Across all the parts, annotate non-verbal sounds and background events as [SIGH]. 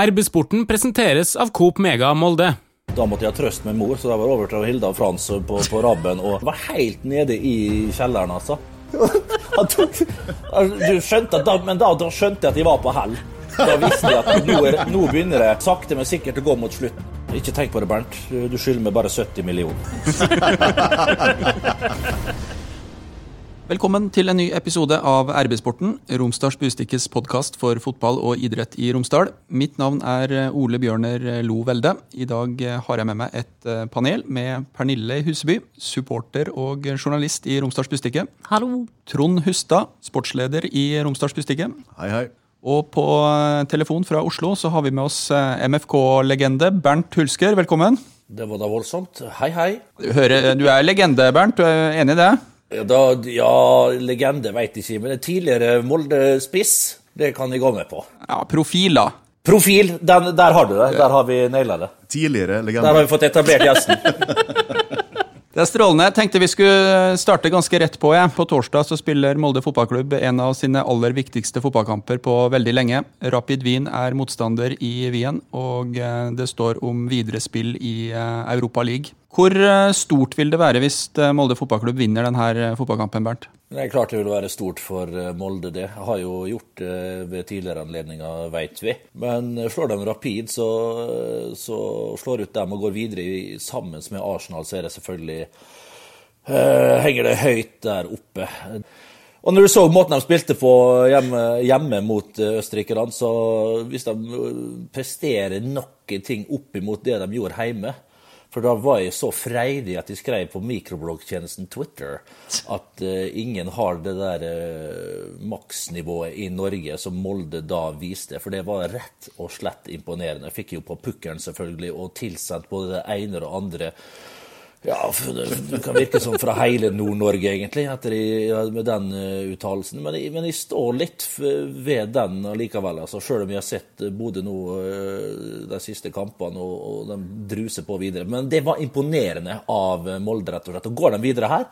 RB-sporten presenteres av Coop Mega Molde. Da måtte jeg ha trøst med mor, så da var det over til Hilda og Frans på, på Rabben og var helt nede i kjelleren, altså. [LAUGHS] Tok, du skjønte at da, Men da, da skjønte jeg at de var på hell. Da visste jeg at nå, er, nå begynner det sakte, men sikkert å gå mot slutten. Ikke tenk på det, Bernt. Du skylder meg bare 70 millioner. [LAUGHS] Velkommen til en ny episode av RB-sporten, Romsdals Bustikkes podkast for fotball og idrett i Romsdal. Mitt navn er Ole Bjørner Lo Velde. I dag har jeg med meg et eh, panel med Pernille Huseby, supporter og journalist i Romsdals Bustikke. Hallo. Trond Hustad, sportsleder i Romsdals Bustikke. Hei, hei. Og på eh, telefon fra Oslo så har vi med oss eh, MFK-legende Bernt Hulsker. Velkommen. Det var da voldsomt. Hei, hei. Du, hører, du er legende, Bernt. Du er enig i det? Ja, da, ja legende veit ikke, men en tidligere Molde-spiss, det kan jeg gå med på. Ja, Profiler. Profil, den, der har du det. Der har vi naila det. Tidligere legende. Der har vi fått etablert gjesten. [LAUGHS] [LAUGHS] Det er strålende. Jeg tenkte vi skulle starte ganske rett på. Jeg. På torsdag så spiller Molde fotballklubb en av sine aller viktigste fotballkamper på veldig lenge. Rapid Wien er motstander i Wien, og eh, det står om videre spill i eh, Europa League. Hvor eh, stort vil det være hvis eh, Molde fotballklubb vinner denne fotballkampen, Bernt? Det er klart det vil være stort for eh, Molde, det. Jeg har jo gjort det ved tidligere anledninger, veit vi. Men eh, slår de Rapid, så, så slår ut dem og går videre sammen med Arsenal, så er det selvfølgelig eh, Henger det høyt der oppe. Og når du så måten de spilte på hjemme, hjemme mot eh, østerrikerne, så hvis de eh, presterer noen ting opp imot det de gjorde hjemme For da var jeg så freidig at jeg skrev på mikrobloggtjenesten Twitter at uh, ingen har det der uh, maksnivået i Norge som Molde da viste. For det var rett og slett imponerende. Jeg fikk jo på pukkelen selvfølgelig, og tilsendt både det ene og det andre. Ja, det, kan virke som fra hele Nord-Norge, egentlig, i, med den uh, uttalelsen. Men, men jeg står litt ved den allikevel, altså, selv om jeg har sett eh, Bodø nå eh, de siste kampene, og, og de druser på videre. Men det var imponerende av eh, Molde, rett og slett. Og går de videre her,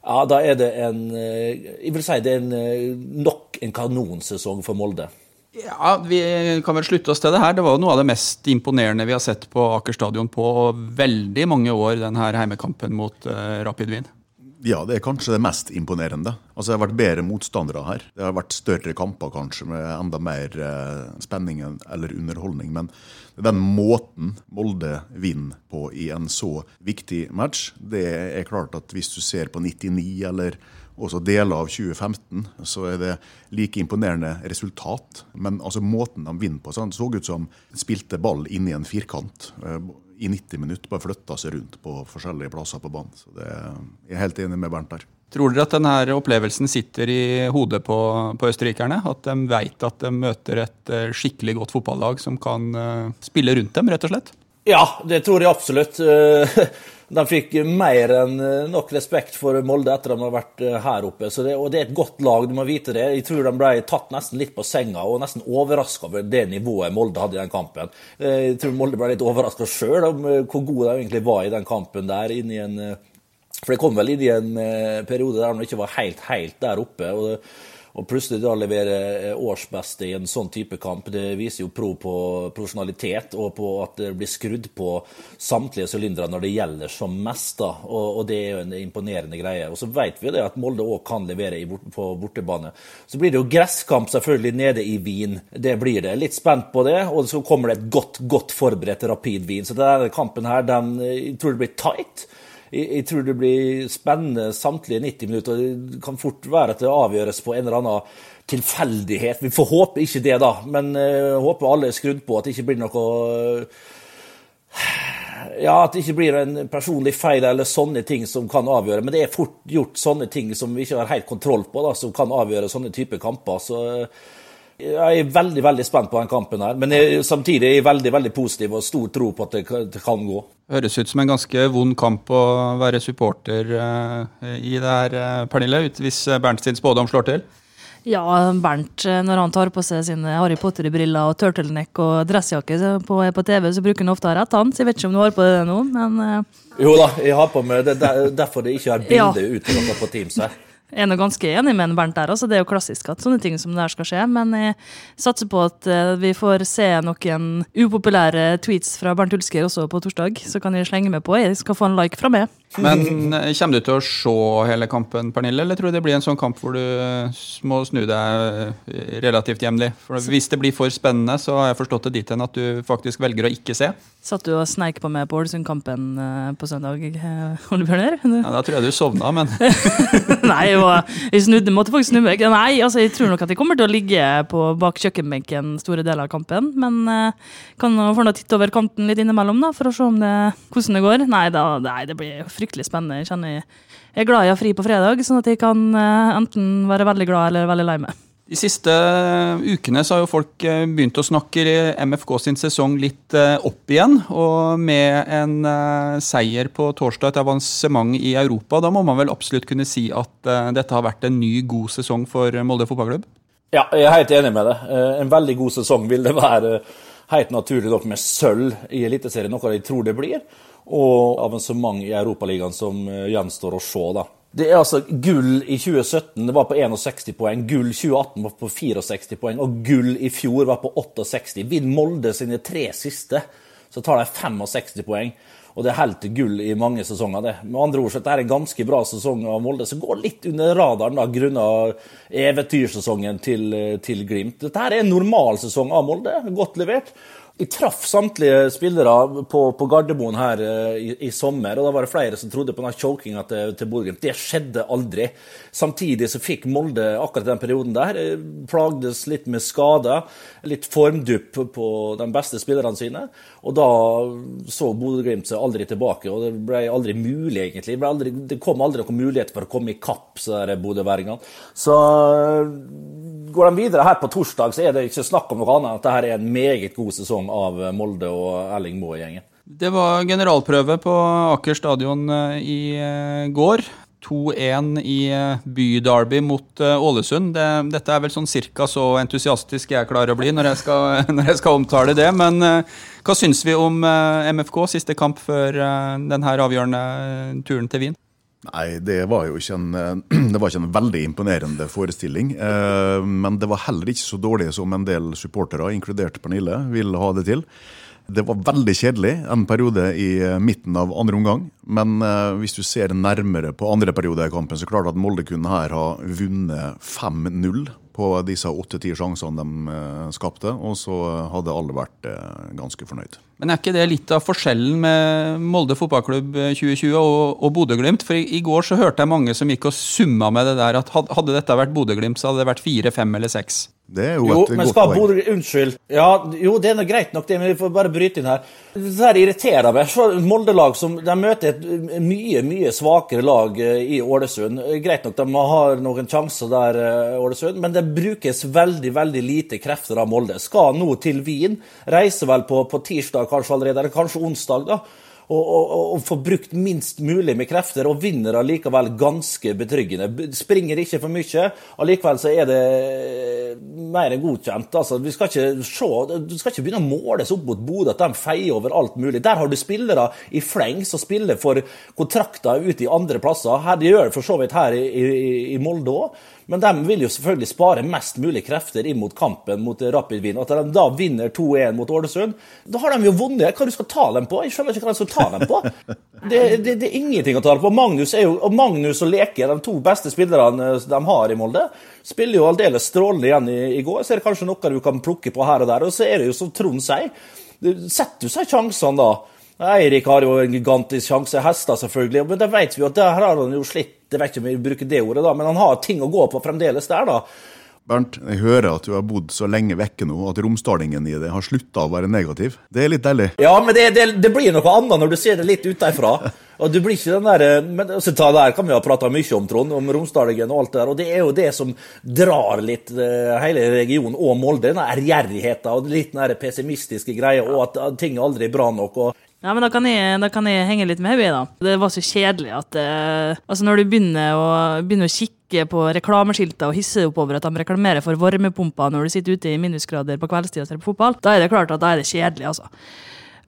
ja, da er det en eh, Jeg vil si det er en, eh, nok en kanonsesong for Molde. Ja, Vi kan vel slutte oss til det her. Det var jo noe av det mest imponerende vi har sett på Aker stadion på veldig mange år, denne heimekampen mot uh, Rapid Wien. Ja, det er kanskje det mest imponerende. Altså, Det har vært bedre motstandere her. Det har vært større kamper kanskje, med enda mer eh, spenning eller underholdning. Men den måten Molde vinner på i en så viktig match, det er klart at hvis du ser på 99 eller også deler av 2015, så er det like imponerende resultat. Men altså måten de vinner på, sånn, så ut som de spilte ball inn i en firkant eh, i 90 minutter. Bare flytta seg rundt på forskjellige plasser på banen. Så det, jeg er helt enig med Bernt der. Tror dere at denne opplevelsen sitter i hodet på, på østerrikerne? At de vet at de møter et eh, skikkelig godt fotballag som kan eh, spille rundt dem, rett og slett? Ja, det tror jeg absolutt. [LAUGHS] De fikk mer enn eh, nok respekt for Molde etter at de har vært eh, her oppe. Det, og det er et godt lag, du må vite det. Jeg tror de ble tatt nesten litt på senga og nesten overraska over det nivået Molde hadde i den kampen. Eh, Jeg tror Molde ble litt overraska sjøl om hvor gode de egentlig var i den kampen der. inn i en... For det kom vel inn i en periode der de ikke var helt, helt der oppe. og og plutselig da levere eh, årsbeste i en sånn type kamp, det viser jo pro på profesjonalitet og på at det blir skrudd på samtlige sylindere når det gjelder som mest. da, og, og det er jo en imponerende greie. Og så vet vi det at Molde òg kan levere bort- på bortebane. Så blir det jo gresskamp selvfølgelig nede i Wien. Det blir det. Litt spent på det. Og så kommer det et godt, godt forberedt Rapid Wien. Så denne kampen her, den, jeg tror det blir tight. Jeg, jeg tror det blir spennende samtlige 90 minutter. Det kan fort være at det avgjøres på en eller annen tilfeldighet. Vi får håpe ikke det, da. Men uh, håper alle er skrudd på at det ikke blir noe ja, At det ikke blir en personlig feil eller sånne ting som kan avgjøre. Men det er fort gjort sånne ting som vi ikke har helt kontroll på, da, som kan avgjøre sånne typer kamper. Så eh, jeg er veldig veldig spent på den kampen her. Men jeg, samtidig er jeg veldig veldig positiv og stor tro på at det, kan- gå. Høres ut som en ganske vond kamp å være supporter eh, i det her, eh, Pernille, ut- hvis eh, sin spådom slår til. Ja, Bernt, når han tar på seg sine Harry Potter-briller og turtleneck og dressjakke på, på TV, så bruker han ofte å ha rett, hans. Jeg vet ikke om du har på det nå, men Jo da, jeg har på meg det er der- derfor det ikke er bilde Ja. ute på Teams her. Jeg er nå ganske enig med en Bernt der. altså Det er jo klassisk at sånne ting som det her skal skje. Men jeg satser på at eh, vi får se noen upopulære tweets fra Bernt Hulsker også på torsdag. Så kan jeg slenge meg på. Jeg skal få en like fra meg. Men eh, kommer du til å se hele kampen, Pernille, eller tror du det blir en sånn kamp hvor du eh, må snu deg relativt jevnlig? Hvis det blir for spennende, så har jeg forstått det dit hen at du faktisk velger å ikke se. Satt du og sneik på på Ålesund-kampen eh, på søndag, eh, Ole Bjørner? Ja, Da tror jeg du sovna, men [LAUGHS] Nei, jeg, snudde, måtte faktisk snu meg. Nei, altså, jeg tror nok at jeg kommer til å ligge på bak kjøkkenbenken store deler av kampen. Men eh, kan få nå titte over kanten litt innimellom da, for å se om det, hvordan det går. Nei, da, nei, det blir fryktelig spennende. Jeg kjenner jeg er glad jeg har fri på fredag, sånn at jeg kan enten være veldig glad eller veldig lei meg. De siste ukene så har jo folk eh, begynt å snakke MFK sin sesong litt eh, opp igjen. Og med en eh, seier på torsdag, et avansement i Europa, da må man vel absolutt kunne si at dette har vært en ny, god sesong for Molde fotballklubb? Ja, jeg er helt enig med det. En veldig god sesong vil det være. Helt naturlig nok med sølv i Eliteserien, noe jeg tror det blir. Og avansement i Europaligaen som gjenstår å se, da. Det er altså Gull i 2017 det var på 61 poeng, gull 2018 var på 64 poeng, og gull i fjor var på 68. Vinner Molde sine tre siste, så tar de 65 poeng. Og det er helt gull i mange sesonger. det. Med andre ord så dette er en ganske bra sesong av Molde, som går litt under radaren da, grunnet eventyrsesongen til, til Glimt. Dette er en normal sesong av Molde, godt levert. Jeg traff samtlige spillere på, på Gardermoen her uh, i, i, sommer, og da var det flere som trodde på den chokinga til, til Bodø-Glimt. Det skjedde aldri. Samtidig så fikk Molde akkurat den perioden der uh, plagdes litt med skader, litt formdupp på de beste spillerne sine. Og da så Bodø-Glimt seg aldri tilbake, og det ble aldri mulig, egentlig. Det, aldri, det kom aldri noen mulighet for å komme i kapp, så bodøværingene. Så går de videre her på torsdag, så er det ikke snakk om noe annet enn at dette er en meget god sesong av Molde og Erling Moe-gjengen. Det var generalprøve på Aker stadion eh, i eh, går. 2-1 i eh, byderby mot Ålesund. Det, dette er vel sånn cirka så entusiastisk jeg klarer å bli når jeg skal, [LAUGHS] når jeg skal omtale det. Men hva syns vi om MFK, siste kamp før denne avgjørende turen til Wien? Nei, det var jo ikke en, [CLEARS THROAT] det var ikke en veldig imponerende forestilling. Eh, men det var heller ikke så dårlig som en del supportere, inkludert Pernille, vil ha det til. Det var veldig kjedelig en periode i midten av andre omgang. Men eh, hvis du ser nærmere på andre periode i kampen, så klart at Molde kunne her ha vunnet 5-0 på disse åtte-ti sjansene de eh, skapte, og så hadde alle vært eh, ganske fornøyd. Men er ikke det litt av forskjellen med Molde fotballklubb 2020 eh, og, og Bodø-Glimt? For i, i, går så hørte jeg mange som gikk og summa med det der at hadde dette vært Bodø-Glimt, så hadde det vært fire, fem eller seks. Det er jo, jo et godt poeng. Bodø, unnskyld. Ja, jo, det er noe greit nok, det, men vi får bare bryte inn her. Det her irriterer meg. Molde-lag som de møter et mye, mye svakere lag i Ålesund. Greit nok, de har noen sjanser der, Ålesund, men det brukes veldig veldig lite krefter av Molde. Skal nå til Wien, reiser vel på, på tirsdag kanskje allerede, eller kanskje onsdag. da, og, og, og, får brukt minst mulig med krefter, og vinner allikevel ganske betryggende. Springer ikke for mye, allikevel så er det mer enn godkjent. Altså, vi skal ikke se, Du skal ikke begynne å måles opp mot Bodø, at de feier over alt mulig. Der har du spillere i fleng som spiller for kontrakter ute i andre plasser. Her, de gjør det for så vidt her i, i, i Molde òg. Men de vil jo selvfølgelig spare mest mulig krefter inn mot kampen mot Rapid Wien. At de da vinner 2-1 mot Ålesund, da har de jo vunnet. Hva du skal ta dem på? Jeg skjønner ikke hva de skal ta dem på. Det, det, det er ingenting å ta dem på. Magnus, jo, og Magnus og Leke, de to beste spillerne de har i Molde, spiller jo aldeles strålende igjen i, i går. Så er det kanskje noe du kan plukke på her og der. Og så er det jo som Trond sier, setter du seg sjansene da Eirik har jo en gigantisk sjanse. Hester, selvfølgelig. Men det vet vi jo at der har han jo slitt. Det vet ikke om vi bruker det ordet, da, men han har ting å gå på fremdeles der, da. Bernt, jeg hører at du har bodd så lenge vekke nå at romsdalingen i det har slutta å være negativ. Det er litt deilig. Ja, men det, det, det blir noe annet når du ser det litt utenfra. [LAUGHS] Og du blir ikke den der, men så ta der kan vi ha prata mye om, Trond, om romsdalingen og alt det der. Og det er jo det som drar litt eh, hele regionen og Molde. Den ærgjerrigheten og litt den pessimistiske greia, og at ting aldri er bra nok. og ja, men da kan, jeg, da kan jeg henge litt med henne, da. Det var så kjedelig at uh, Altså, når du begynner å, begynner å kikke på reklameskilta og hisse oppover at de reklamerer for varmepumper når du sitter ute i minusgrader på kveldstid og ser på fotball, da er det klart at da er det kjedelig, altså.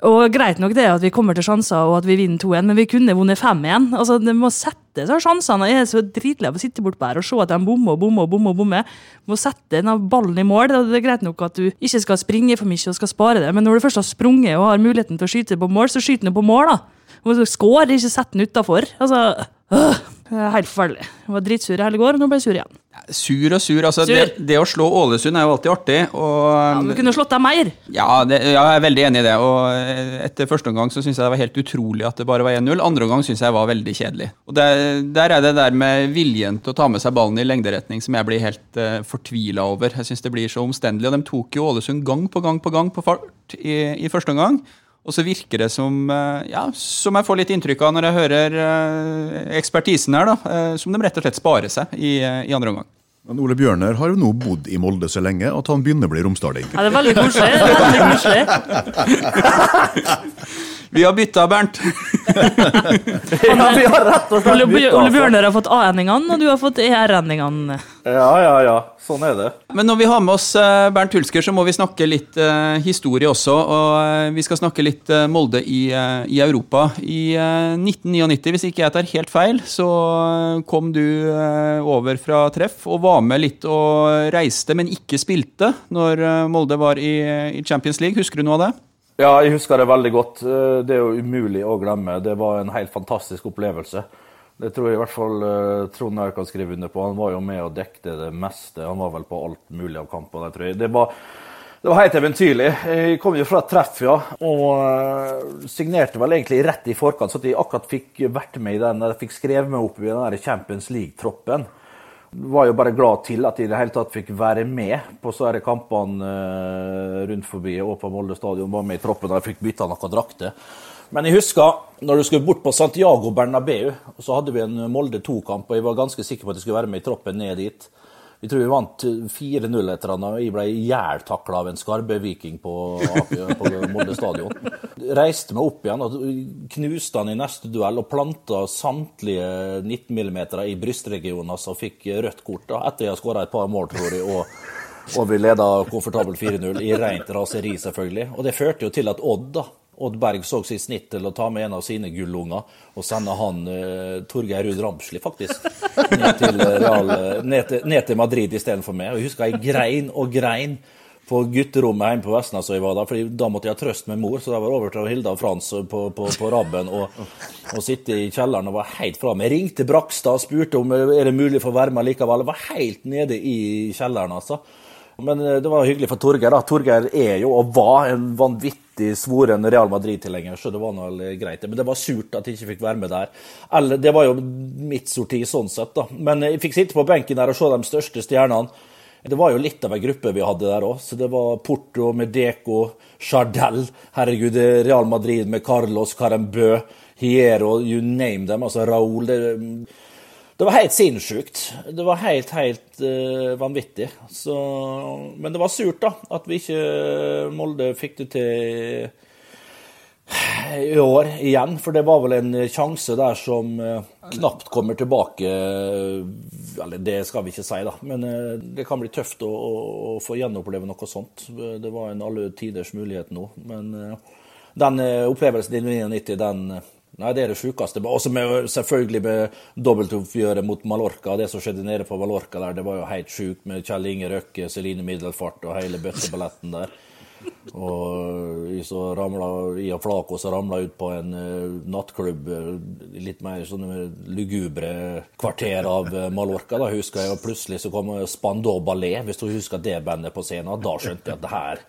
Og greit nok det at vi kommer til sjanser og at vi vinner 2-1, men vi kunne vunnet 5-1. Altså, det må sette seg sjansene. Jeg er så dritlei av å sitte bortpå her og se at de bommer og bommer og bommer. og bommer. Må sette denne ballen i mål. Det er greit nok at du ikke skal springe for mye og skal spare det, men når du først har sprunget og har muligheten til å skyte på mål, så skyter du på mål, da. Og Skår, ikke sett den utafor. Altså, øh, helt forferdelig. Jeg var dritsur i hele går, nå ble jeg sur igjen. Sur og sur. altså Sur. Det, det å slå Ålesund er jo alltid artig. Og, Ja, Du kunne slått deg mer. Ja, det, ja, jeg er veldig enig i det. og eh, Etter første omgang så syns jeg det var helt utrolig at det bare var 1-0. Andre omgang syns jeg var veldig kjedelig. Og der, der er det der med viljen til å ta med seg ballen i lengderetning som jeg blir helt uh, fortvila over. Jeg syns det blir så omstendelig. Og de tok jo Ålesund gang på gang på gang på fart i, i første omgang. Og så virker det som eh, ja, som jeg får litt inntrykk av når jeg hører eh, ekspertisen her, da, eh, som de rett og slett sparer seg i, i andre omgang. Men Ole Bjørner har jo nå bodd i Molde så lenge at han begynner å bli romsdaling. Ja, det er veldig koselig. Det er veldig koselig. [LAUGHS] Vi har bytta, Bernt. [LAUGHS] Ja, vi har rett og slett Ole, bytta, Ole. Bjørner har fått A-endingene, og du har fått ER-endingene. Ja, ja, ja. Sånn er det. Men når vi har med oss eh, Bernt Hulsker, så må vi snakke litt eh, historie også. Og eh, vi skal snakke litt Molde i, i Europa. I eh, 1999, hvis ikke jeg tar helt feil, så kom du over fra treff og var med litt og reiste, men ikke spilte, når Molde var i, i Champions League. Husker du noe av det? Ja, jeg husker det veldig godt. Eh, Det er jo umulig å glemme. Det var en helt fantastisk opplevelse. Det tror jeg i hvert fall eh, Trond Aur kan skrive under på. Han var jo med og dekte det meste. Han var vel på alt mulig av kampene, tror jeg. Det var, det var helt eventyrlig. Jeg kom jo fra et treff, ja, og eh, signerte vel egentlig rett i forkant, så at jeg akkurat fikk vært med i den, fikk skrevet meg opp i den der Champions League-troppen. Var jo bare glad til at jeg i det hele tatt fikk være med på så her kampene eh, rundt forbi og på Molde stadion. Var med i troppen da jeg fikk bytta noen drakter. Men jeg husker når du skulle bort på Santiago Bernabeu, så hadde vi en Molde 2-kamp, og jeg var ganske sikker på at jeg skulle være med i troppen ned dit. Jeg tror vi vant 4-0 etter han, og jeg ble ihjeltakla av en skarbe-viking på, på Molde stadion. Reiste meg opp igjen og knuste han i neste duell og planta samtlige 19 mm i brystregionen altså, og fikk rødt kort da, etter jeg skåra et par mål, tror jeg. og og vi leda komfortabelt 4-0 i rent raseri, selvfølgelig. Og det førte jo til at Odd da, Odd Berg så sitt snitt til å ta med en av sine gullunger og sende han uh, Torgeir Ruud Ramsli, faktisk, [LAUGHS] ned til, eh, Real, eh, ned til, ned til Madrid istedenfor meg. Og jeg husker jeg grein og grein på gutterommet hjemme på Vestnes og jeg var da, for da måtte jeg ha trøst med mor, så jeg var over til Hilda og Frans på, på, på Rabben og, og sitte i kjelleren og var helt fra meg. Ringte Brakstad og spurte om er det mulig å få være med likevel. Jeg var helt nede i kjelleren, altså. Men eh, det var hyggelig for Torgeir. da. Torgeir er jo, og var, en vanvittig svoren Real Madrid-tilhenger, så det var vel greit. Men det var surt at jeg ikke fikk være med der. Eller, det var jo mitt sorti sånn sett, da. Men jeg fikk sitte på benken der og se de største stjernene. Det var jo litt av ei gruppe vi hadde der òg. Det var Porto med Deco, Chardel, herregud, er Real Madrid med Carlos, Carembø, Hiero, you name them. Altså Raúl. Det, var helt sinnssykt. Det var helt, helt uh, vanvittig. Så, men det var surt, da, at vi ikke Molde fikk det til i år igjen. For det var vel en sjanse der som uh, knapt kommer tilbake. Eller det skal vi ikke si, da. Men uh, det kan bli tøft å, å, å få gjenoppleve noe sånt. Det var en alle tiders mulighet nå. Men den opplevelsen i 1990, den Nei, det er det sjukeste. Også med, selvfølgelig med dobbeltoppgjøret mot Mallorca. Det som skjedde nede på Mallorca der, det var jo helt sjukt med Kjell Inge Røkke, Celine Middelfart og hele bøtteballetten der. Og så ramla i og Flako så ramla ut på en eh, nattklubb, eh, litt mer sånne lugubre kvarter av eh, Mallorca. Da husker jeg, og plutselig så kom Spandau Ballet, hvis du husker det bandet på scenen. Da skjønte jeg at det her,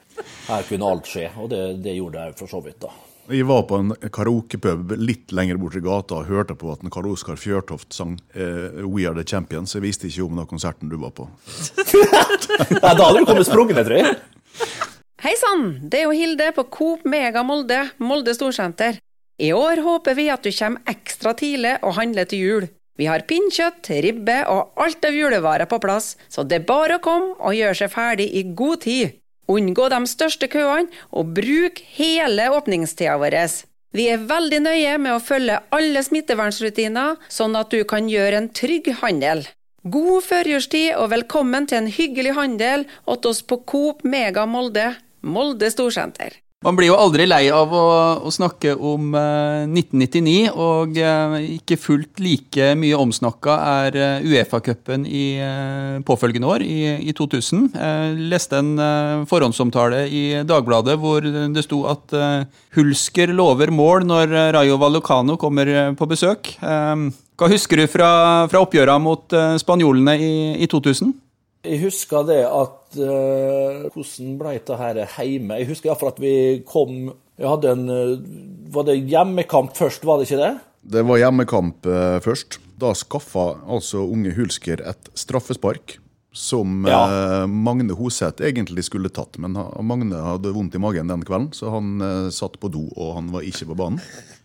her kunne alt skje, og det, det gjorde jeg for så vidt, da. Jeg var på en karaokepub litt lenger bort i gata og hørte på at en Karl Oskar Fjørtoft sang eh, We Are The Champions. Jeg visste ikke om den konserten du var på. [LAUGHS] Nei, da hadde du kommet sprungende, tror jeg. Hei sann, det er jo Hilde på Coop Mega Molde, Molde Storsenter. I år håper vi at du kommer ekstra tidlig og handler til jul. Vi har pinnkjøtt, ribbe og alt av julevarer på plass, så det er bare å komme og gjøre seg ferdig i god tid. Unngå de største køene, og bruk hele åpningstida vår. Vi er veldig nøye med å følge alle smittevernrutiner, sånn at du kan gjøre en trygg handel. God førjulstid og velkommen til en hyggelig handel hos oss på Coop Mega Molde, Molde Storsenter. Man blir jo aldri lei av å, å snakke om eh, 1999, og eh, ikke fullt like mye omsnakka er eh, Uefa-cupen i eh, påfølgende år, i, i 2000. Jeg leste en eh, forhåndsomtale i Dagbladet hvor det sto at eh, Hulsker lover mål når Rayo Vallecano kommer på besøk. Hva husker du fra, fra oppgjørene mot spanjolene i, i 2000? Jeg husker det at uh, Hvordan ble det her hjemme? Jeg husker iallfall at vi kom Jeg hadde en uh, Var det hjemmekamp først, var det ikke det? Det var hjemmekamp uh, først. Da skaffa altså unge Hulsker et straffespark. Som Ja. eh, Magne Hoseth egentlig skulle tatt, men Magne hadde vondt i magen den kvelden, så han eh, satt på do, og han var ikke på banen.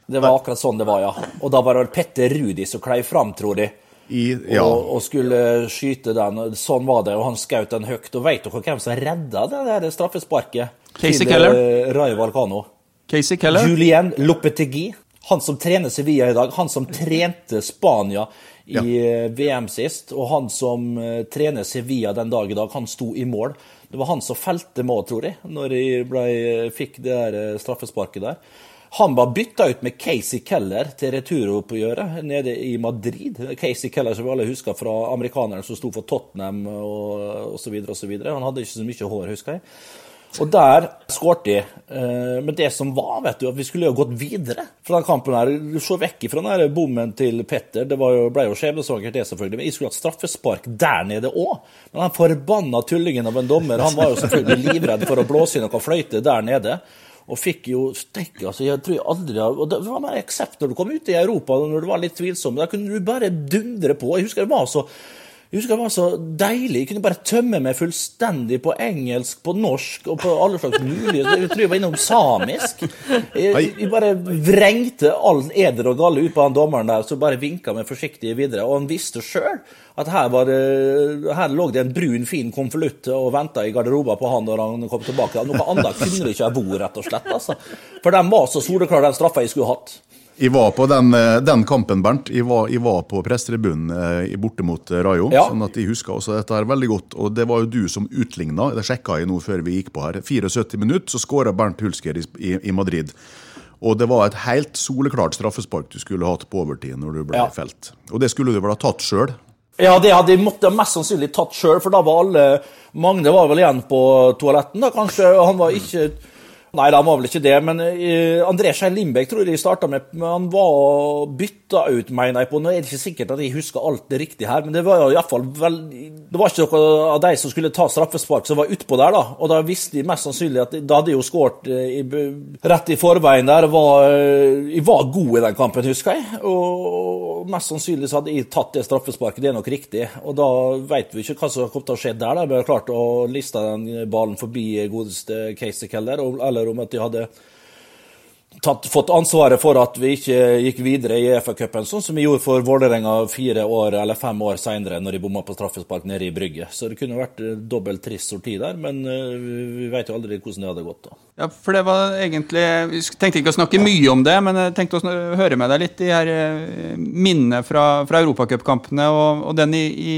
Det var akkurat sånn det var, ja. Og da var det Petter Rudi som klei fram, tror jeg. I, ja, Og, og skulle skyte den. Sånn var det, og han skjøt den høyt. Og vet dere hvem som redda det der straffesparket? Casey til, Keller. eh, Rayo Valcano? Casey Keller? Julien Lopetegui. Han som trener Sevilla i dag. Han som trente Spania i Ja. eh, VM sist. Og han som eh, trener Sevilla den dag i dag, han sto i mål. Det var han som felte mål, tror jeg, når jeg ble, fikk det der eh, straffesparket der. Han var bytta ut med Casey Keller til returoppgjøret nede i Madrid. Casey Keller som vi alle husker fra amerikaneren som sto for Tottenham og osv. Han hadde ikke så mye hår, husker jeg. Og der skårte de. Eh, Men det som var, vet du, at vi skulle jo gått videre fra den kampen her. Se vekk fra den der bommen til Petter. Det jo, ble jo skjebnesvangert, det selvfølgelig. Men jeg skulle hatt straffespark der nede òg. Men den forbanna tullingen av en dommer, han var jo selvfølgelig livredd for å blåse i noe fløyte der nede. Og fikk jo stekk, altså jeg tror jeg aldri Og det var mer aksept når du kom ut i Europa, når det var litt tvilsomt. Da kunne du bare dundre på. Jeg husker det var så jeg husker det var så deilig. Jeg kunne bare tømme meg fullstendig på engelsk, på norsk og på alle slags mulige Jeg tror jeg var innom samisk. Jeg, jeg bare vrengte all eder og galle ut på han dommeren der, så bare vinka meg forsiktig videre. Og han visste sjøl at her, var her lå det en brun, fin konvolutt og venta i garderoben på han når han kom tilbake. Noe annet kunne det ikke ha vært, rett og slett. Altså. For de var så soleklare, den straffa jeg skulle hatt. Jeg var på den, eh, den kampen, Bernt. Jeg var, jeg var på presstribunen eh, borte mot eh, Rayo. Ja. sånn at jeg husker også dette her veldig godt. Og det var jo du som utligna. Det sjekka jeg nå før vi gikk på her. 74 minutter, så skåra Bernt Hulsker i, i, i Madrid. Og det var et helt soleklart straffespark du skulle hatt på overtid når du ble Ja. felt. Og det skulle du vel ha tatt sjøl. Ja, det hadde jeg måtte mest sannsynlig tatt sjøl, for da var alle Magne var vel igjen på toaletten, da kanskje. og Han var ikke Nei, han var vel ikke det, men uh, André Skei Lindbekk tror jeg de starta med. Han var bytta ut, mener jeg på. Nå er det ikke sikkert at jeg husker alt det riktige her, men det var iallfall vel Det var ikke noe av de som skulle ta straffespark som var utpå der, da. Og da visste de mest sannsynlig at Da hadde jo skåret rett i forveien der. Var, eh, jeg var god i den kampen, husker jeg. Og mest sannsynlig så hadde jeg tatt det straffesparket, det er nok riktig. Og da vet vi ikke hva som kom til å skje der. da. Vi har klart å liste den ballen forbi godeste Casey Keller, og- om at de hadde tatt, fått ansvaret for at vi ikke gikk videre i EFA-cupen, sånn som vi gjorde for Vålerenga fire år eller fem år seinere, når de bomma på straffespark nede i Brygge. Så det kunne vært eh, dobbelt trist sorti der, men eh, vi vet jo aldri hvordan det hadde gått. da. Ja, for det var egentlig Vi tenkte ikke å snakke mye om det, men jeg tenkte å høre med deg litt de her eh, minnene fra, fra europacupkampene. Og, og den i, i,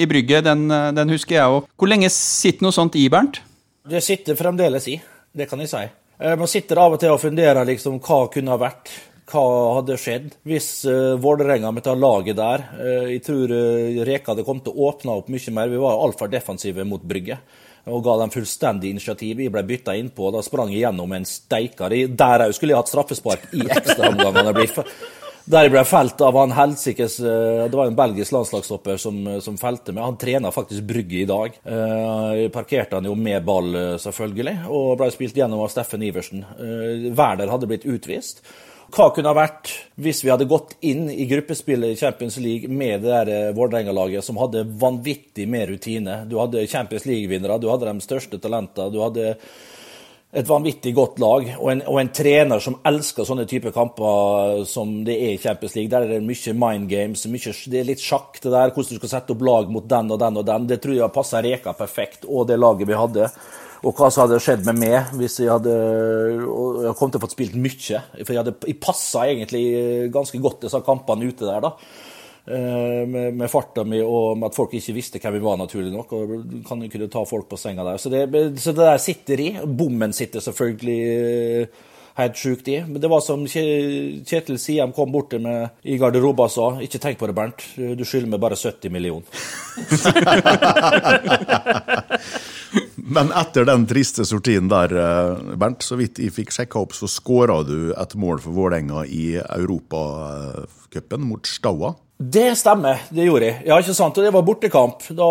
i Brygge, den, den husker jeg òg. Hvor lenge sitter noe sånt i, Bernt? Det sitter fremdeles i, det kan jeg si. Eh, Man sitter av og til og funderer liksom hva kunne ha vært. Hva hadde skjedd hvis uh, Vålerenga med det laget der uh, Jeg tror uh, Reka hadde kommet til å åpne opp mye mer. Vi var altfor defensive mot Brygge og ga dem fullstendig initiativ. Jeg ble bytta innpå, da sprang jeg gjennom en steikar. Der òg skulle jeg hatt straffespark i ekstraomgangene. Der jeg ble felt av han helsikes eh, Det var en belgisk landslagsstopper som, som felte meg. Han trener faktisk Brygge i dag. Eh, Jeg parkerte han jo med ball, eh, selvfølgelig, og ble spilt gjennom av Steffen Iversen. Eh, Werner hadde blitt utvist. Hva kunne ha vært hvis vi hadde gått inn i gruppespillet i Champions League med det der eh, Vålerenga-laget som hadde vanvittig med rutine? Du hadde Champions League-vinnere, du hadde de største talentene. du hadde et vanvittig godt lag, og en, og en trener som elsker sånne typer kamper som det er i Champions League. Der er det mye mind games, mye, det er litt sjakk det der, hvordan du skal sette opp lag mot den og den og den. Det tror jeg passer Reka perfekt, og det laget vi hadde. Og hva som hadde skjedd med meg hvis jeg hadde Jeg kom til å få spilt mye. For jeg, hadde, jeg passa egentlig ganske godt disse kampene ute der, da. Med, med, farta mi og med at folk ikke visste hvem vi var, naturlig nok. og kan jo kunne ta folk på senga der. Så det, så det der sitter i. Bommen sitter selvfølgelig helt sjukt i. Men det var som Kjetil Siem kom bort til meg i garderoben og sa, ikke tenk på det, Bernt, du skylder meg bare 70 millioner. [LAUGHS] Men etter den triste sortien der, eh, Bernt, så vidt jeg fikk sjekka opp, så skåra du et mål for Vålerenga i Europacupen mot Staua. Det stemmer, det gjorde jeg. Ja, ikke sant? Og det var bortekamp. Da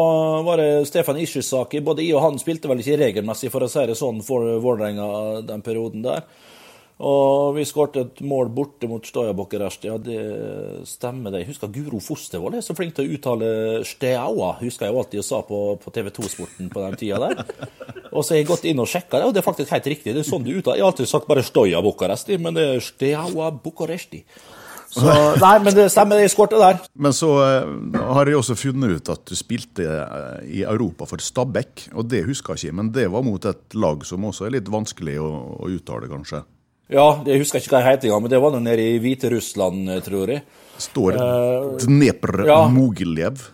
var det Stefan Ishizaki. Både jeg og han spilte vel ikke regelmessig, for å si det sånn, for Vålerenga den perioden der. Og vi skåret et mål borte mot Bucuresti. Ja, det stemmer det. Jeg husker Guro Fostervoll er så flink til å uttale Steaua, husker jeg alltid jeg sa på, på TV 2-sporten på den tida der. Og så har jeg gått inn og sjekka det, og det er faktisk helt riktig. Det er sånn du uttaler. Jeg har alltid sagt bare Stoja men det er Steaua Bucuresti. Så, nei, men det stemmer, jeg skåret der. Men så uh, har jeg også funnet ut at du spilte uh, i Europa for Stabæk, og det husker jeg ikke, men det var mot et lag som også er litt vanskelig å, å uttale, kanskje? Ja, jeg husker ikke hva det heter engang, men det var noe nede i Hviterussland, tror jeg. Står uh, Dnepr ja. Mogiljev.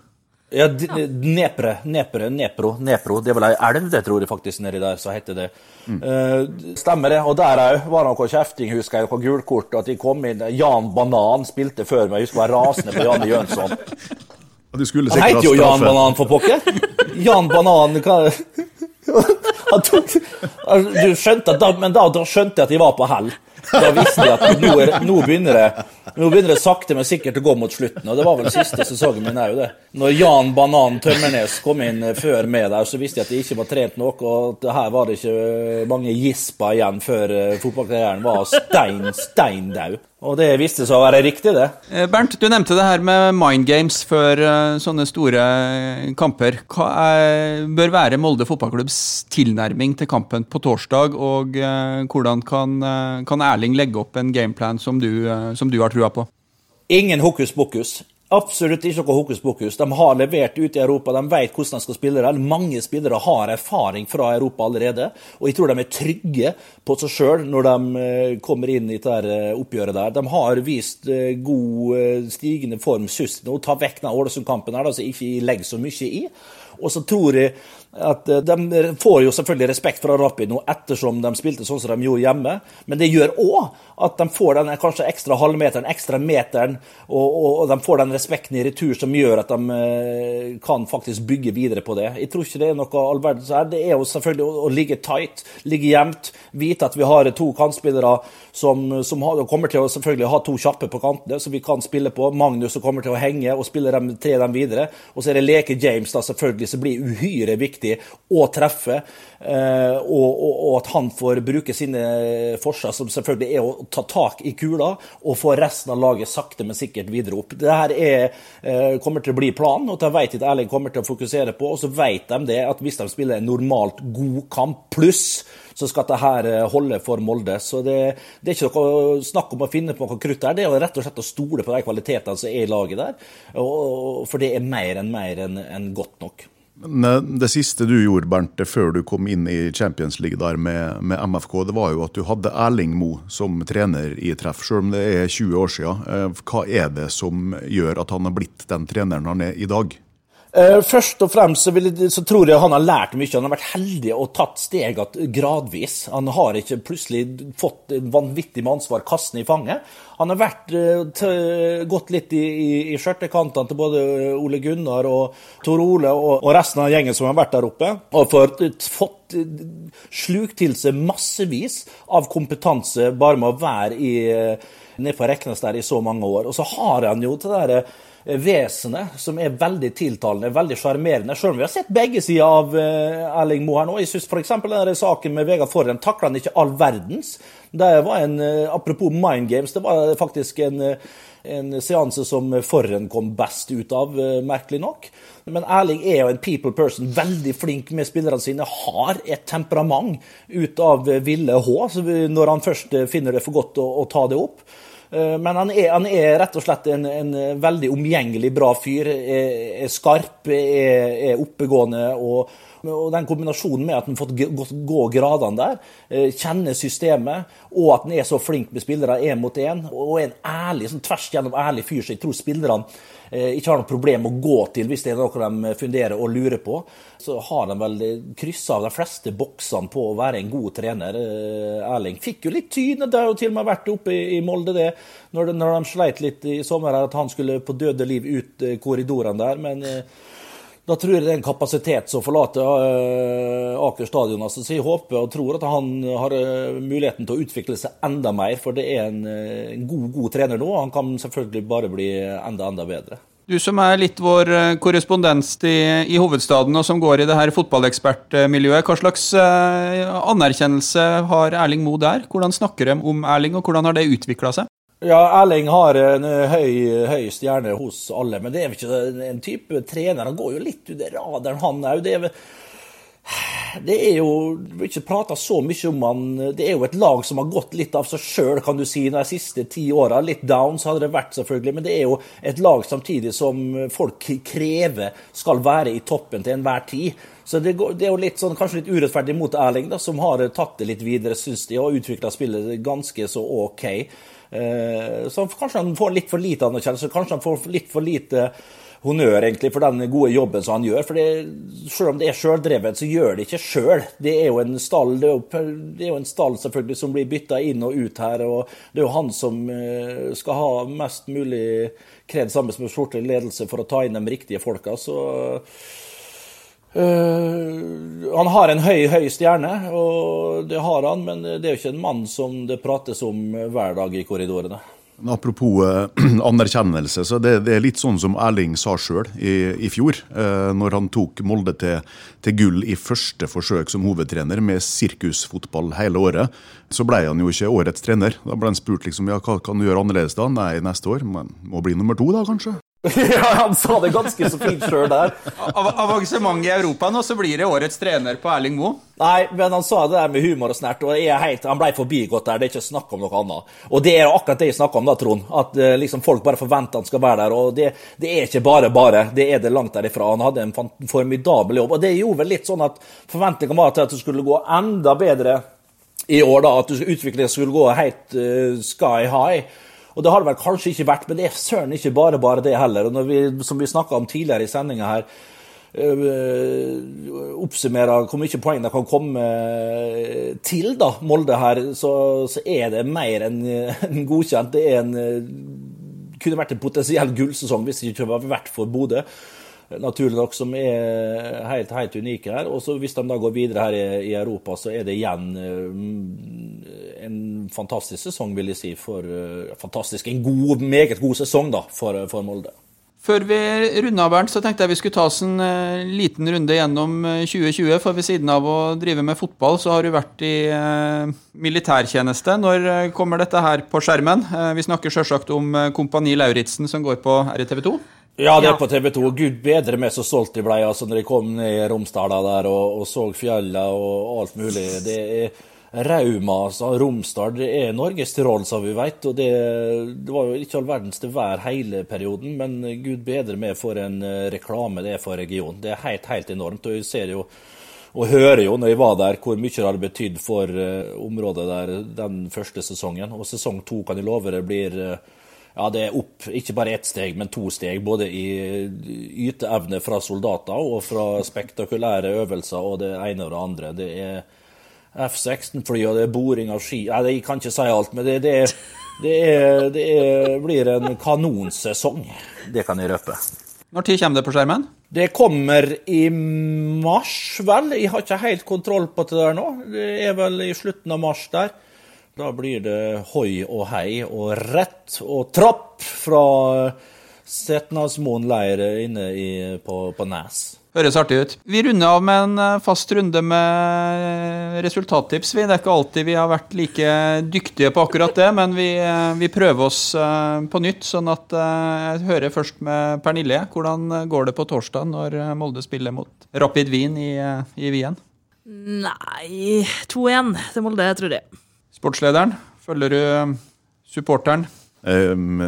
Ja, nepre, nepre, nepro, nepro, Det er vel ei elv, det tror jeg faktisk, nedi der, så heter det. Mm. Uh, stemmer det. Og der òg var det noe kjefting, husker jeg, noe gulkort. At de kom inn Jan Banan spilte før meg, jeg husker jeg var rasende på Janne Jønsson. Han heter jo Jan Banan, for pokker! Jan Banan hva tok, du skjønte at da, Men da, da skjønte jeg at de var på hell. Da visste jeg at nå, er, nå, begynner det Nå begynner det sakte, men sikkert å gå mot slutten. Og det var vel siste sesongen min òg, det. Når Jan Banan Tømmernes kom inn før meg der, så visste jeg at de ikke var trent nok, og her var det ikke mange gisper igjen før eh, fotballkarrieren var stein, stein dau. Og det viste seg å være riktig, det. Eh, Bernt, du nevnte det her med mind games før uh, sånne store kamper. Hva er, bør være Molde fotballklubbs tilnærming til kampen på torsdag, og hvordan kan, kan, Erling legge opp en gameplan som du, som du har trua på? Ingen hokus pokus. Absolutt ikke noe hokus pokus. De har levert ut i Europa, de vet hvordan de skal spille det. Mange spillere har erfaring fra Europa allerede, og jeg tror de er trygge på seg sjøl når de eh, kommer inn i dette eh, oppgjøret der. De har vist eh, god stigende form sist nå. Ta vekk den Ålesund-kampen her, så ikke legger så mye i. Og så tror jeg at eh, De får jo selvfølgelig respekt fra Rapino ettersom de spilte sånn som de gjorde hjemme, men det gjør òg at de får den kanskje ekstra halvmeteren, ekstra meteren, og, og, og, de får den respekten i retur som gjør at de eh, kan faktisk bygge videre på det. Jeg tror ikke det er noe all verdens her. Det er jo selvfølgelig å, å ligge tight, ligge jevnt, vite at vi har to kantspillere som, som har, kommer til å selvfølgelig ha to kjappe på kantene, som vi kan spille på. Magnus som kommer til å henge og spille dem, tre dem videre. Og så er det Leke James da selvfølgelig som blir uhyre viktig viktig å treffe. Eh, og, og, og, at han får bruke sine forsvar, som selvfølgelig er å ta tak i kula og få resten av laget sakte, men sikkert videre opp. Det her er, eh, kommer til å bli planen, og det vet jeg Erling kommer til å fokusere på. Og så vet de det at hvis de spiller en normalt god kamp pluss, så skal dette eh, holde for Molde. Så det, det, er ikke noe snakk om å finne på noe krutt der. Det er rett og slett å stole på de kvalitetene som er i laget der. Og, for det er mer enn mer enn en godt nok. Det siste du gjorde, Bernt, før du kom inn i Champions League der med, med MFK, det var jo at du hadde Erling Mo som trener i treff, selv om det er 20 år siden. Eh, hva er det som gjør at han har blitt den treneren han er i dag? Uh, først og fremst så, jeg, så, tror jeg han har lært mye. Han har vært heldig og tatt stegene gradvis. Han har ikke plutselig fått vanvittig med ansvar kastende i fanget. Han har vært, uh, gått litt i, i, i skjørtekantene til både Ole Gunnar og Tor Ole og, og, resten av gjengen som har vært der oppe. Og fått, fått slukt til seg massevis av kompetanse bare med å være i, nede på Reknes der i så mange år. Og så har han jo til det derre Eh, vesenet som er veldig tiltalende, veldig sjarmerende. Selv om vi har sett begge sider av uh, Erling Moe her nå. Jeg syns f.eks. denne saken med Vegard Forhen takla han ikke all verdens. Det var en, uh, Apropos mind games, det var faktisk en, en seanse som Forhen kom best ut av, merkelig nok. Men Erling er jo en people person, veldig flink med spillerne sine. Har et temperament ut av ville H, når han først finner det for godt å, å ta det opp. Eh, men han er, han er, rett og slett en, en veldig omgjengelig bra fyr. Er, er skarp, er, er oppegående og, Og den kombinasjonen med at han har fått gå gradene der, kjenner kjenne systemet, og at han er så flink med spillere én mot én, og er en ærlig, sånn tvers gjennom ærlig fyr, så jeg tror spillerne eh, ikke har noe problem å gå til hvis det er noe de funderer og lurer på. Så har de vel kryssa de fleste boksene på å være en god trener. Erling fikk jo litt tyn, det har jo til og med vært oppe i Molde det, når de, når de sleit litt i sommer, at han skulle på døde liv ut korridorene der. men da tror jeg det er en kapasitet som forlater uh, Aker stadion. Altså, så jeg håper og tror at han har uh, muligheten til å utvikle seg enda mer, for det er en, en god, god trener nå. Han kan selvfølgelig bare bli enda, enda bedre. Du som er litt vår korrespondent i, i, hovedstaden, og som går i det her fotballekspertmiljøet. Hva slags anerkjennelse har Erling Moe der? Hvordan snakker de om Erling, og hvordan har det utvikla seg? Ja, Erling har en høy, høy, stjerne hos alle, men det er ikke en type trener. Han går jo litt under radaren, han òg. Det, det, er jo ikke prata så mye om han Det er jo et lag som har gått litt av seg sjøl, kan du si, de siste ti åra. Litt down så hadde det vært, selvfølgelig, men det er jo et lag samtidig som folk krever skal være i toppen til enhver tid. Så det, går, det er jo litt sånn, kanskje litt urettferdig mot Erling, da, som har tatt det litt videre, syns de, og utvikla spillet ganske så OK. Eh, så kanskje han får litt for lite anerkjennelse, kanskje han får litt for lite honnør egentlig for den gode jobben som han gjør. For selv om det er sjøldrevet, så gjør det ikke sjøl. Det er jo en stall det er jo, det er jo en stall selvfølgelig som blir bytta inn og ut her. og Det er jo han som eh, skal ha mest mulig kred sammen med sportlig ledelse for å ta inn de riktige folka. så Uh, han har en høy, høy stjerne, og det har han, men det er jo ikke en mann som det prates om hver dag i korridorene. Apropos eh, [CLEARS THROAT] anerkjennelse, så det, det, er litt sånn som Erling sa sjøl i, i, fjor. eh, når han tok Molde til, til, gull i første forsøk som hovedtrener med sirkusfotball hele året, så ble han jo ikke årets trener. Da ble han spurt liksom, ja, hva kan du gjøre annerledes da? Nei, neste år. Men må bli nummer to, da, kanskje? [LAUGHS] ja, han sa det ganske så fint sjøl der. Av avansement i Europa nå, så blir det årets trener på Erling Moe? Nei, men han sa det der med humor og snert, og helt, han ble forbigått der. Det er ikke snakk om noe annet. Og det er akkurat det jeg snakker om da, Trond. At uh, liksom, folk bare forventer han skal være der. Og det, det, er ikke bare bare. Det er det langt derifra. Han hadde en formidabel jobb. Og det gjorde vel litt sånn at forventningene var til at det skulle gå enda bedre i år, da. At utviklingen skulle gå helt uh, sky high. Og det har det vel kanskje ikke vært, men det er søren ikke bare bare det heller. Og når vi, som vi snakka om tidligere i sendinga her, øh, oppsummerer hvor mye poeng de kan komme til da, Molde her, så, så er det mer enn en godkjent. Det en, kunne vært en potensiell gullsesong hvis det ikke hadde vært for Bodø naturlig nok, som er helt, helt unike her. Og så hvis de da går videre her i, Europa, så er det igjen uh, en fantastisk sesong, vil jeg si. For, uh, fantastisk, En god, meget god sesong da, for, for Molde. Før vi runder av, Bernt, så tenkte jeg vi skulle ta oss en uh, liten runde gjennom 2020. For ved siden av å drive med fotball, så har du vært i militærtjeneste. Når kommer dette her på skjermen? Vi snakker sjølsagt om Kompani Lauritzen, som går på RTV 2. Ja, det er på TV 2. Gud bedre meg så stolt jeg ble altså, når jeg kom ned i Romsdala der og, og så fjellene og alt mulig. Det er Rauma, altså. Romsdal det er Norges Tyrol, som vi vet. Og det, det, var jo ikke all verdens til vær hele perioden, men gud bedre meg for en eh, reklame det er for regionen. Det er helt, helt enormt. Og jeg ser jo og hører jo når jeg var der, hvor mye det hadde betydd for uh, området der den første sesongen. Og sesong to kan jeg love det blir uh, ja, det er opp ikke bare ett steg, men to steg. Både i yteevne fra soldater og fra spektakulære øvelser og det ene og det andre. Det er F-16-fly og det er boring av ski Nei, Jeg kan ikke si alt, men det, det, det, er, det er, blir en kanonsesong. Det kan jeg røpe. Når tid kommer det på skjermen? Det kommer i mars, vel. Jeg har ikke helt kontroll på det der nå. Det er vel i slutten av mars der. Da blir det hoi og hei og rett og trapp fra Setnasmoen leir inne i, på, på, Nes. Høres artig ut. Vi runder av med en eh, fast runde med resultattips. Det er ikke alltid vi har vært like dyktige på akkurat det, men vi, eh, vi prøver oss eh, på nytt. Sånn at jeg hører først med Pernille. Hvordan går det på torsdag når Molde spiller mot Rapid Wien i, i Wien? Nei 2-1 til Molde, tror jeg. Sportslederen, følger du um, supporteren? Um,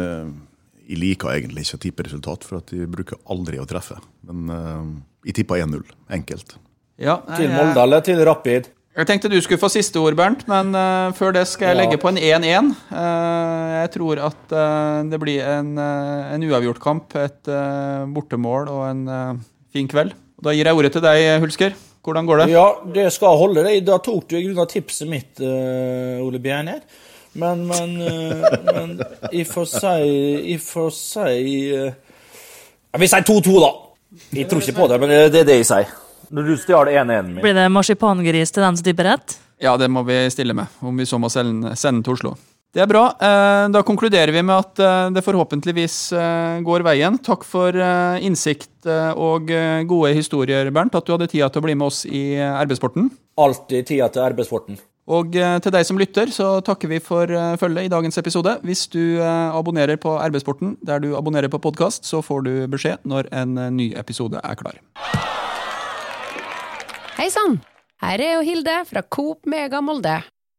jeg liker egentlig ikke å tippe resultat, for at jeg bruker aldri å treffe. Men uh, jeg tipper 1-0. Enkelt. Ja, Til jeg- Molde eller til Rapid? Jeg tenkte du skulle få siste ord, Bernt, men uh, før det skal jeg Ja. legge på en 1-1. Uh, jeg tror at uh, det blir en, uh, en uavgjort kamp, et eh, bortemål og en eh, fin kveld. Da gir jeg ordet til deg, Hulsker. Hvordan går det? Ja, det skal holde. det. Da tok du i grunnen tipset mitt, eh, Ole Bjerner. Men, men, eh, men i får si Jeg får si eh, ja, Vi sier 2-2, da. Jeg tror ikke på det, men det det er det jeg sier. Når du stjal 1-1 min. Blir det marsipangris til den som tipper rett? Ja, det må vi stille med, om vi så må sende, sende til Oslo. Det er bra. Eh, Da konkluderer vi med at eh, det forhåpentligvis eh, går veien. Takk for innsikt og gode historier, Bernt. At du hadde tida til å bli med oss i arbeidssporten. Alltid tida til arbeidssporten. Og til deg som lytter, så takker vi for følget i dagens episode. Hvis du abonnerer på RB-sporten der du abonnerer på podkast, så får du beskjed når en ny episode er klar. Hei sann! Her er jo Hilde fra Coop Mega Molde.